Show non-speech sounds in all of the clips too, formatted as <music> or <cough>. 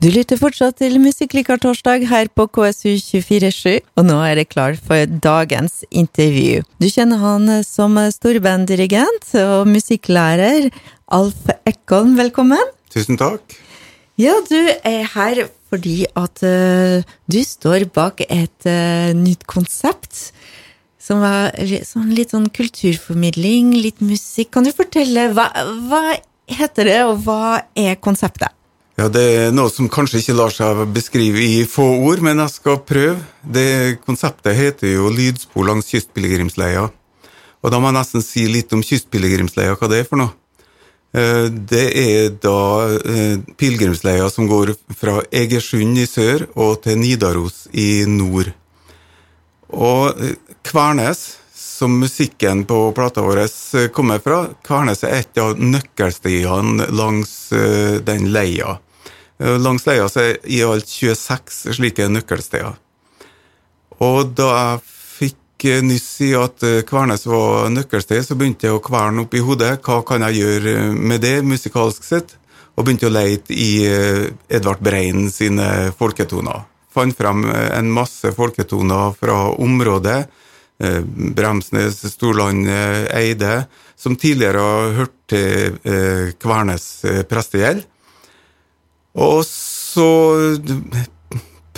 Du lytter fortsatt til Musikkliker-torsdag her på KSU247, og nå er det klar for dagens intervju. Du kjenner han som storbanddirigent og musikklærer, Alf Ekholm. Velkommen. Tusen takk. Ja, du er her fordi at uh, du står bak et uh, nytt konsept. Som var sånn, litt sånn kulturformidling, litt musikk. Kan du fortelle hva, hva heter det, og hva er konseptet? Ja, Det er noe som kanskje ikke lar seg beskrive i få ord, men jeg skal prøve. Det Konseptet heter jo Lydspor langs kystpilegrimsleia. Og da må jeg nesten si litt om kystpilegrimsleia, hva det er for noe. Eh, det er da eh, pilegrimsleia som går fra Egersund i sør og til Nidaros i nord. Og eh, Kvernes, som musikken på plata vår kommer fra, Kvernes er et av nøkkelstiene langs den leia. Eh, langs leia er i alt 26 slike nøkkelsteder. Og da jeg fikk eh, nyss i at eh, Kvernes var nøkkelsted, så begynte jeg å kverne opp i hodet. Hva kan jeg gjøre med det, musikalsk sett? Og begynte å leite i Edvard Brein sine folketoner. Fant frem en masse folketoner fra området. Bremsnes, Storland, Eide, som tidligere har hørt til Kvernes prestegjeld. Og så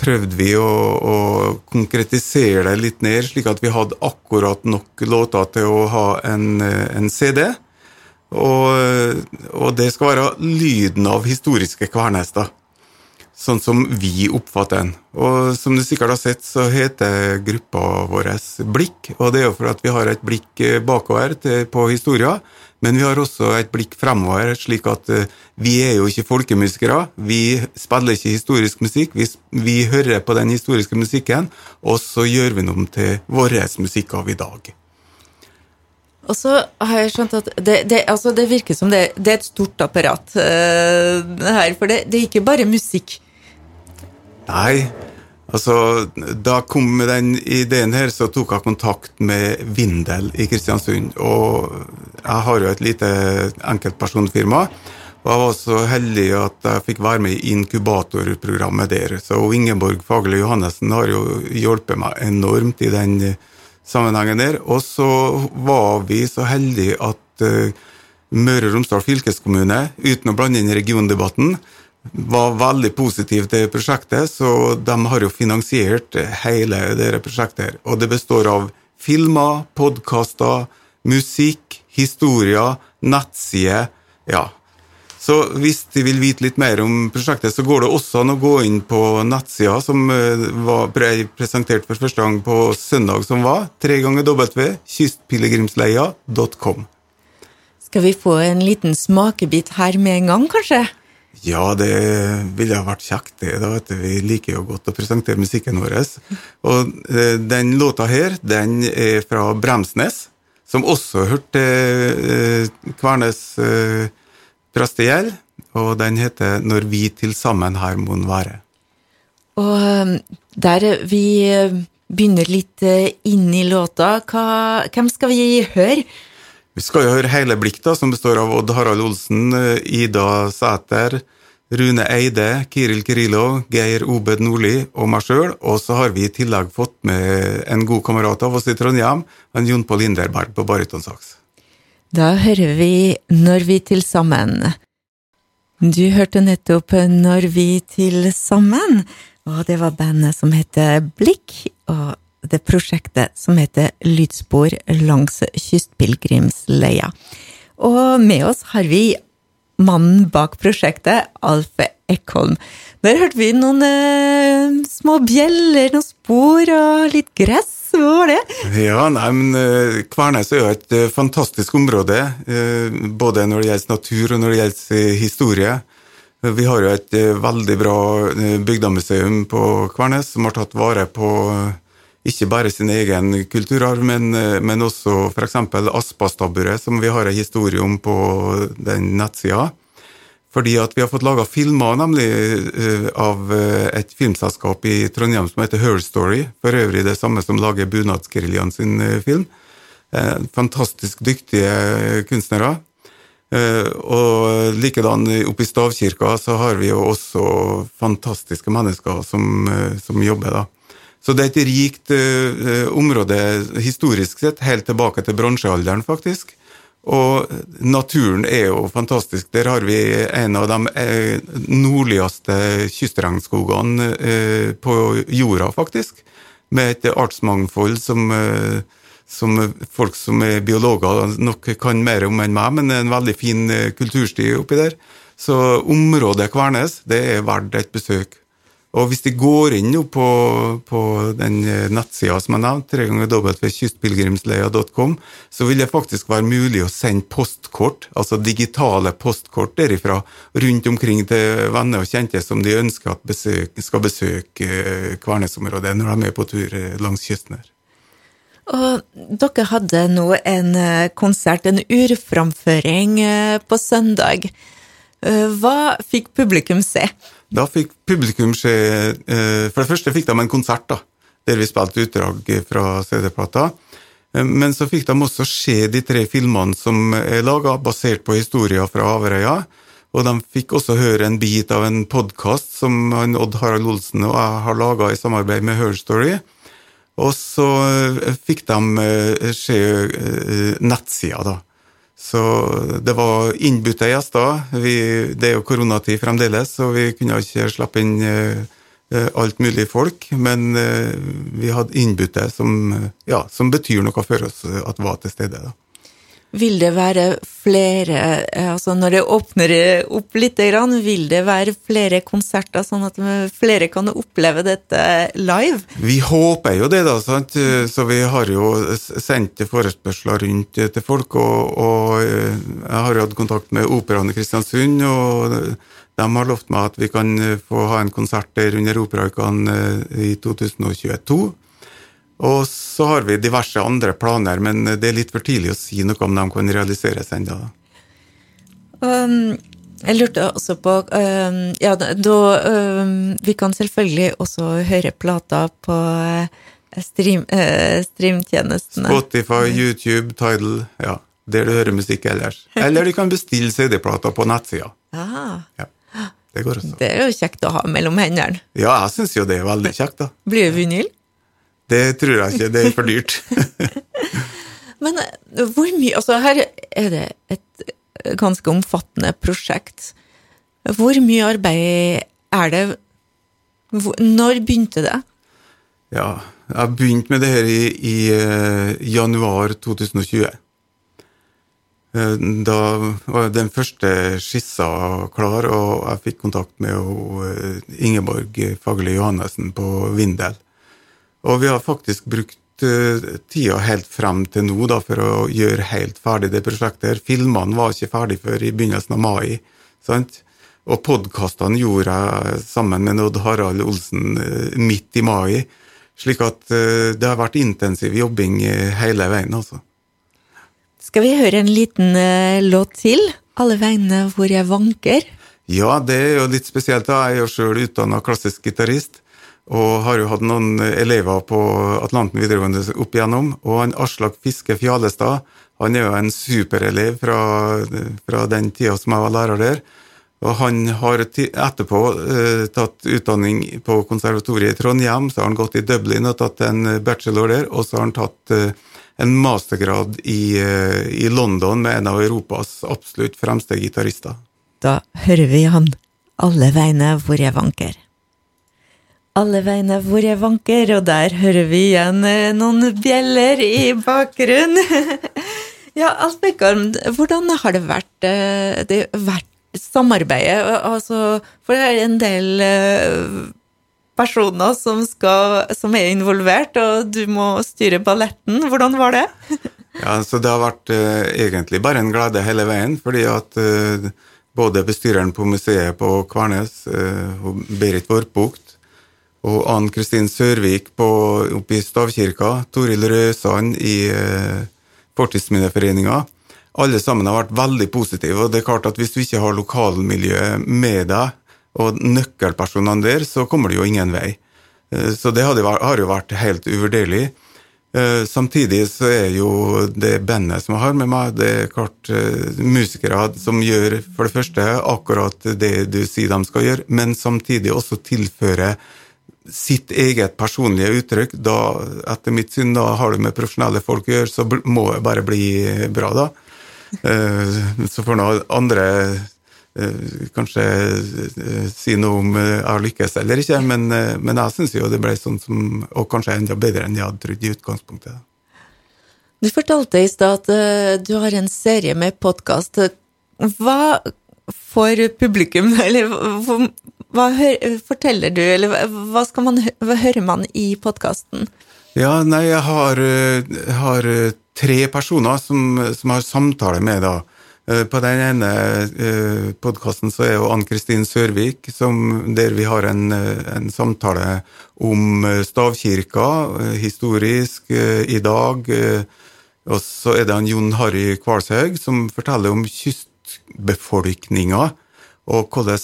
prøvde vi å, å, konkretisere det litt ned, slik at vi hadde akkurat nok låter til å ha en, en CD. Og, og, det skal være lyden av historiske Kvernes, da. Sånn som vi oppfatter den. Og som du sikkert har sett, så heter gruppa vår Blikk. Og det er jo for at vi har et blikk bakover på historia, men vi har også et blikk fremover, slik at uh, vi er jo ikke folkemusikere. Vi spiller ikke historisk musikk, vi, vi, hører på den historiske musikken, og så gjør vi noe til vår musikk av i dag. Og så har jeg skjønt at det, det, altså det virker som det, det, er et stort apparat uh, her, for det er ikke bare musikk. Nei, Altså, Da kom med den ideen her, så tok jeg kontakt med Vindel i Kristiansund. Og jeg har jo et lite enkeltpersonfirma. Og jeg var så heldig at jeg fikk være med i inkubatorprogrammet der. Så Ingeborg Fagerli Johannessen har jo hjulpet meg enormt i den sammenhengen der. Og så var vi så heldige at uh, Møre og Romsdal fylkeskommune, uten å blande inn regiondebatten, var veldig positiv til prosjektet, så de har jo finansiert hele dette prosjektet. Og det består av filmer, podkaster, musikk, historier, nettsider. Ja. Så hvis de vil vite litt mer om prosjektet, så går det også an å gå inn på nettsida som eh, ble presentert for første gang på søndag som var. Tre ganger W, kystpilegrimsleia.com. Skal vi få en liten smakebit her med en gang, kanskje? Ja, det ville ha vært kjekt, det. da vet du, Vi liker jo godt å presentere musikken vår. Og eh, den låta her, den er fra Bremsnes, som også hørte eh, Kvernes eh, prestegjeld. Og den heter 'Når vi til sammen her mon være'. Og der vi begynner litt inn i låta, hva, hvem skal vi høre? Vi skal jo høre hele Blikk, da, som består av Odd Harald Olsen, Ida Sæter, Rune Eide, Kiril Kirilo, Geir Obed Nordli og meg sjøl. Og så har vi i tillegg fått med en god kamerat av oss i Trondheim, en Jon Pål Inderberg på barytonsaks. Da hører vi Når vi til sammen. Du hørte nettopp Når vi til sammen, og det var bandet som heter Blikk. og det prosjektet som heter Lydspor langs kystpilegrimsleia. Og med oss har vi mannen bak prosjektet, Alf Ekholm. Der hørte vi noen eh, små bjeller, noen spor og litt gress. Hva var det? Ja, nei, men uh, Kvernes er jo et uh, fantastisk område. Uh, både når det gjelder natur og når det gjelder historie. Vi har jo et veldig bra bygdemuseum på Kvernes som har tatt vare på ikke bare sin egen kulturarv, men, men også f.eks. Aspastabburet, som vi har en historie om på den nettsida. Fordi at vi har fått laga filmer nemlig uh, av uh, et filmselskap i Trondheim som heter Her Story. For øvrig det samme som lager Bunadsgeriljaen sin film. fantastisk dyktige kunstnere. Eh, og likedan oppe i stavkirka så har vi jo også fantastiske mennesker som, eh, som jobber, da. Så det er et rikt uh, område historisk sett, helt tilbake til bronsealderen, faktisk. Og naturen er jo fantastisk. Der har vi en av de nordligste kystregnskogene uh, på jorda, faktisk. Med et artsmangfold som som folk som er biologer nok kan mer om enn meg, men det er en veldig fin eh, kultursti oppi der. Så området Kvernes det er verdt et besøk. Og hvis de går inn på, på den eh, nettsida som jeg nevnte, www.kystpilegrimsleia.com, så vil det faktisk være mulig å sende postkort, altså digitale postkort derifra, rundt omkring til venner og kjente som de ønsker at besøk, skal besøke eh, Kvernesområdet når de er på tur langs kysten her. Og dere hadde nå en eh, konsert, en urframføring eh, på søndag. Eh, hva fikk publikum se? Da fikk publikum se For det første fikk de en konsert, da, der vi spilte utdrag fra CD-plata. Men så fikk de også se de tre filmene som er laga, basert på historier fra Averøya. Og de fikk også høre en bit av en podkast som Odd Harald Olsen og jeg har laga i samarbeid med Her Story. Og så eh, fikk de eh, se eh, nettsida, da. Så det var innbudte gjester. Vi, det er jo koronatid fremdeles, så vi kunne ikke slippe inn alt mulig folk. Men vi hadde innbudte som, ja, som betyr noe for oss at var til stede. da. Vil det være flere altså Når det åpner opp litt, vil det være flere konserter, sånn at flere kan oppleve dette live? Vi håper jo det, da. Sant? Så vi har jo sendt forespørsler rundt til folk. Og, og jeg har jo hatt kontakt med Operaen i Kristiansund, og de har lovt meg at vi kan få ha en konsert der under Operaukene i 2022. Og så har vi diverse andre planer, men det er litt for tidlig å si noe om de kan realiseres ennå. Um, jeg lurte også på um, Ja, da um, Vi kan selvfølgelig også høre plata på uh, stream, uh, streamtjenestene. Spotify, YouTube, Tidal. Ja, der du hører musikk ellers. Eller du kan bestille CD-plata på nettsida. Ja, det. Det er jo kjekt å ha mellom hendene. Ja, jeg syns jo det er veldig kjekt, da. Blir det vinyl? Det tror jeg ikke. Det er for dyrt. <laughs> Men eh, hvor mye Altså, her er det et ganske omfattende prosjekt. Hvor mye arbeid er det Når begynte det? Ja, jeg begynte med det her i, i uh, januar 2020. Uh, da var den første skissa klar, og jeg fikk kontakt med Ingeborg Fagerli Johannessen på Vindel. Og vi har faktisk brukt uh, tida helt frem til nå da, for å gjøre helt ferdig det prosjektet. Filmene var ikke ferdig før i begynnelsen av mai. sant? Og podkastene gjorde jeg sammen med Odd Harald Olsen uh, midt i mai. Slik at uh, det har vært intensiv jobbing hele veien, altså. Skal vi høre en liten låt til? 'Alle vegne hvor jeg vanker'? Ja, det er jo litt spesielt. da. Jeg er jo sjøl utdanna klassisk gitarist. Og har jo hatt noen elever på Atlanten videregående opp igjennom. Og han Aslak Fiske Fjalestad han er jo en superelev fra, fra den tida som jeg var lærer der. Og han har etterpå eh, tatt utdanning på konservatoriet i Trondheim, så har han gått i Dublin og tatt en bachelor der, og så har han tatt eh, en mastergrad i, eh, i London med en av Europas absolutt fremste gitarister. Da hører vi han alle vegne hvor jeg vanker alle veiene hvor jeg vanker, og der hører vi igjen eh, noen bjeller i bakgrunnen. <laughs> ja, Alf Bekkarm, hvordan har det vært, eh, det vært samarbeidet? Altså, for det er en del eh, personer som, skal, som, er involvert, og du må styre balletten. Hvordan var det? <laughs> ja, så Det har vært uh, egentlig bare en glede hele veien, fordi at uh, både bestyreren på museet på Kvarnes, uh, Berit Vorpukt, og Ann Kristin Sørvik på, oppe i Stavkirka, Toril Røsand i eh, Fortidsminneforeninga. Alle sammen har vært veldig positive, og det er klart at hvis du ikke har lokalmiljøet med deg, og nøkkelpersonene der, så kommer det jo ingen vei. Eh, så det har jo vært helt uvurderlig. Eh, samtidig så er jo det bandet som jeg har med meg, det er klart musikere som gjør for det første akkurat det du sier de skal gjøre, men samtidig også tilføre sitt eget personlige uttrykk. Da, etter mitt syn, da har du med profesjonelle folk å gjøre, så må det bare bli bra, da. Eh, så får nå andre Eh, kanskje eh, si noe om jeg har lykkes eller ikke, men, men jeg syns jo det ble sånn som Og kanskje enda bedre enn jeg hadde trodd i utgangspunktet. Du fortalte i stad at du har en serie med podkast. Hva får publikum, <laughs> eller hva forteller du, eller hva, man, hva hører man i podkasten? Ja, nei, jeg har, har tre personer som, som har samtale med da Eh, på den ene eh, podkasten så er jo Ann-Kristin Sørvik, som, der vi har en, eh, en, samtale om stavkirka, historisk, i dag. Og så er det han Jon Harry Kvalshaug, som forteller om kystbefolkninga, og hvordan,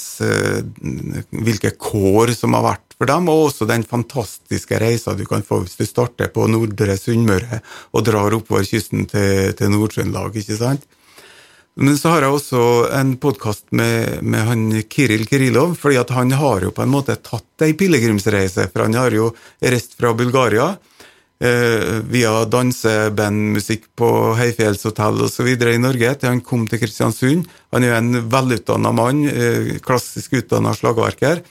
hvilke kår som har vært for dem, og også den fantastiske reisa du kan få hvis du starter på Nordre Sunnmøre og drar oppover kysten til, til Nord-Trøndelag, ikke sant? Men så har jeg også en podkast med, med, han Kiril Kirilov, fordi han har jo på en måte tatt ei pilegrimsreise, for han har jo reist fra Bulgaria eh, via dansebandmusikk på høyfjellshotell osv. i Norge til han kom til Kristiansund. Han er jo en velutdanna mann, eh, klassisk utdanna slagverker.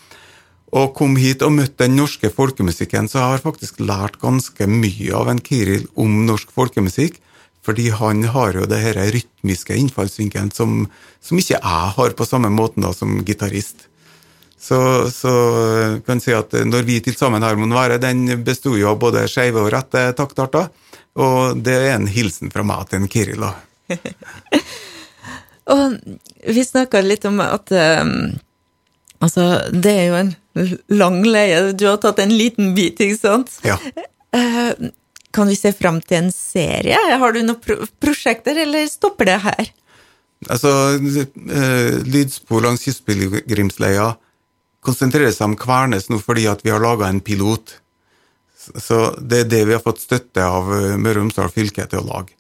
Og kom hit og møtte den norske folkemusikken, så jeg har faktisk lært ganske mye av en Kiril om norsk folkemusikk. Fordi han har jo det her rytmiske innfallsvinkelen som, som, ikke jeg har på samme måten da, som gitarist. Så, så kan jeg si at når vi til sammen har Mon Være, den besto jo av både skeive og rette taktarter. Og det er en hilsen fra meg til Kiril. <laughs> og vi snakka litt om at um, Altså, det er jo en lang leie. Du har tatt en liten bit, ikke sant? Ja. Uh, kan vi se fram til en serie? Har du noen pro prosjekter, eller stopper det her? Altså, uh, Lydspor langs kystpilegrimsleia konsentrerer seg om Kvernes nå fordi at vi har laga en pilot. Så det er det vi har fått støtte av eh, Møre og Romsdal fylke til å lage.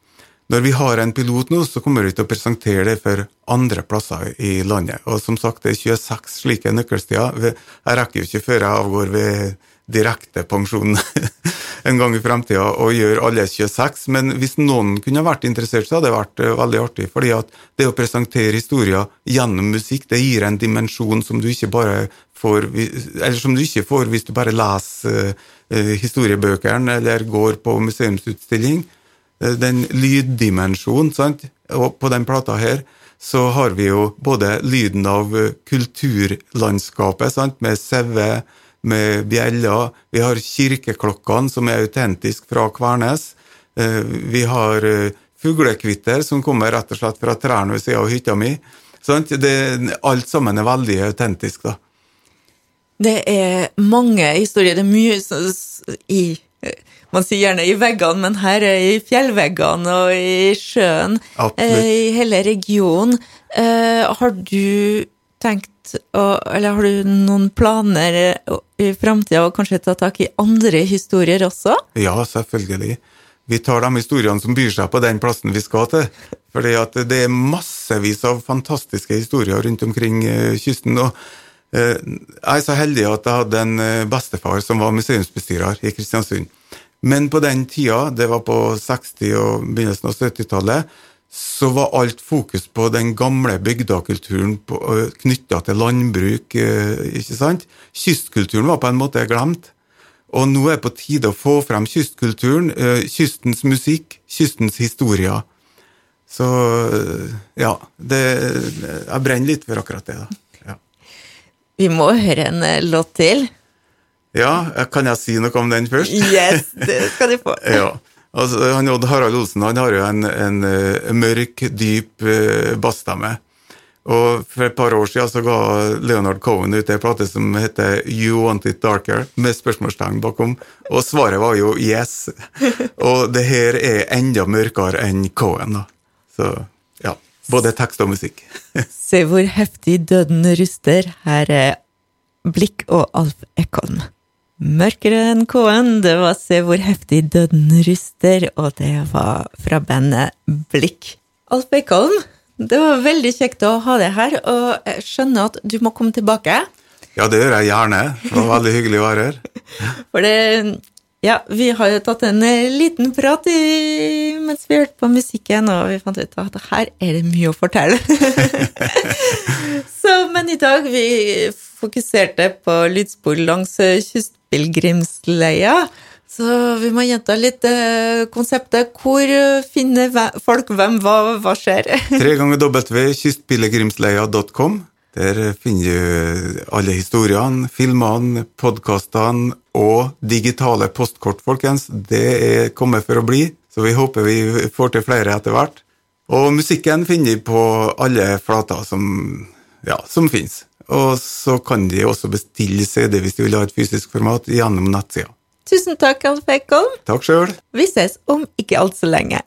Når vi har en pilot nå, så kommer vi til å presentere det for andre plasser i landet. Og som sagt, det er 26 slike nøkkelsteder. Jeg rekker jo ikke før jeg avgår ved direkte pensjon <laughs> en gang i fremtida og gjøre alle 26, men hvis noen kunne vært interessert, så hadde det vært uh, veldig artig. fordi at det å presentere historier gjennom musikk, det gir en dimensjon som du ikke bare får eller som du ikke får hvis du bare leser uh, historiebøkene eller går på museumsutstilling. Uh, den lyddimensjonen, sant, og på den plata her så har vi jo både lyden av kulturlandskapet, sant, med sauer med bjeller. Vi har kirkeklokkene, som er autentiske fra Kvernes. Eh, vi har eh, fuglekvitter som kommer rett og slett fra trærne ved siden av hytta mi. Det, alt sammen er veldig autentisk, da. Det er mange historier. Det er mye i Man sier gjerne i veggene, men her er i fjellveggene og i sjøen. Absolutt. I hele regionen. Har du tenkt eller har du noen planer i framtida å kanskje ta tak i andre historier også? Ja, selvfølgelig. Vi tar de historiene som byr seg på den plassen vi skal til. Fordi det er massevis av fantastiske historier rundt omkring eh, kysten. og eh, jeg er så heldig at jeg hadde en eh, bestefar som var museumsbestyrer i Kristiansund. Men på den tida, det var på 60- og begynnelsen av 70-tallet, så var alt fokus på den gamle bygdakulturen knytta til landbruk. ikke sant? Kystkulturen var på en måte glemt. Og nå er det på tide å få frem kystkulturen, kystens musikk, kystens historier. Så ja, det, jeg brenner litt for akkurat det. da. Ja. Vi må høre en låt til. Ja, kan jeg si noe om den først? Yes, det skal du få. <laughs> ja. Altså, han Odd Harald Olsen han har jo en, en, eh, mørk, dyp uh, bassstemme. Og For et par år siden så ga Leonard Cohen ut en plate som heter You Want It Darker, med spørsmålstegn bakom, og svaret var jo yes. <laughs> Og det her er enda mørkere enn Cohen, da. Så ja. Både tekst og musikk. <laughs> Se hvor heftig døden ruster. Her er Blikk og Alf Ekholm. Mørkere enn K-en, det var Se hvor heftig døden ryster, og det var fra bandet Blikk. Alf Eikholm, det var veldig kjekt å ha deg her, og jeg skjønner at du må komme tilbake. Ja, det gjør jeg gjerne. Det var veldig hyggelig å være her. <laughs> For det Ja, vi har jo tatt en eh, liten prat i, mens vi hørte på musikken, og vi fant ut at her er det mye å fortelle. <laughs> <laughs> Så, men i dag vi fokuserte på lydspor langs eh, kystpilegrimsleia. Så vi må gjenta litt eh, konseptet. Hvor eh, finner folk hvem, hva, hva skjer? <laughs> Tre ganger www.kystpilegrimsleia.com. Der finner du alle historiene, filmene, podkastene og digitale postkort, folkens. Det er kommet for å bli, så vi håper vi får til flere etter hvert. Og musikken finner vi på alle flater som, ja, som finnes. Og så kan de også bestille CD hvis de vil ha et fysisk format gjennom nettsida. Tusen takk, Alf Eikholm. Takk sjøl. Vi ses om ikke altfor lenge.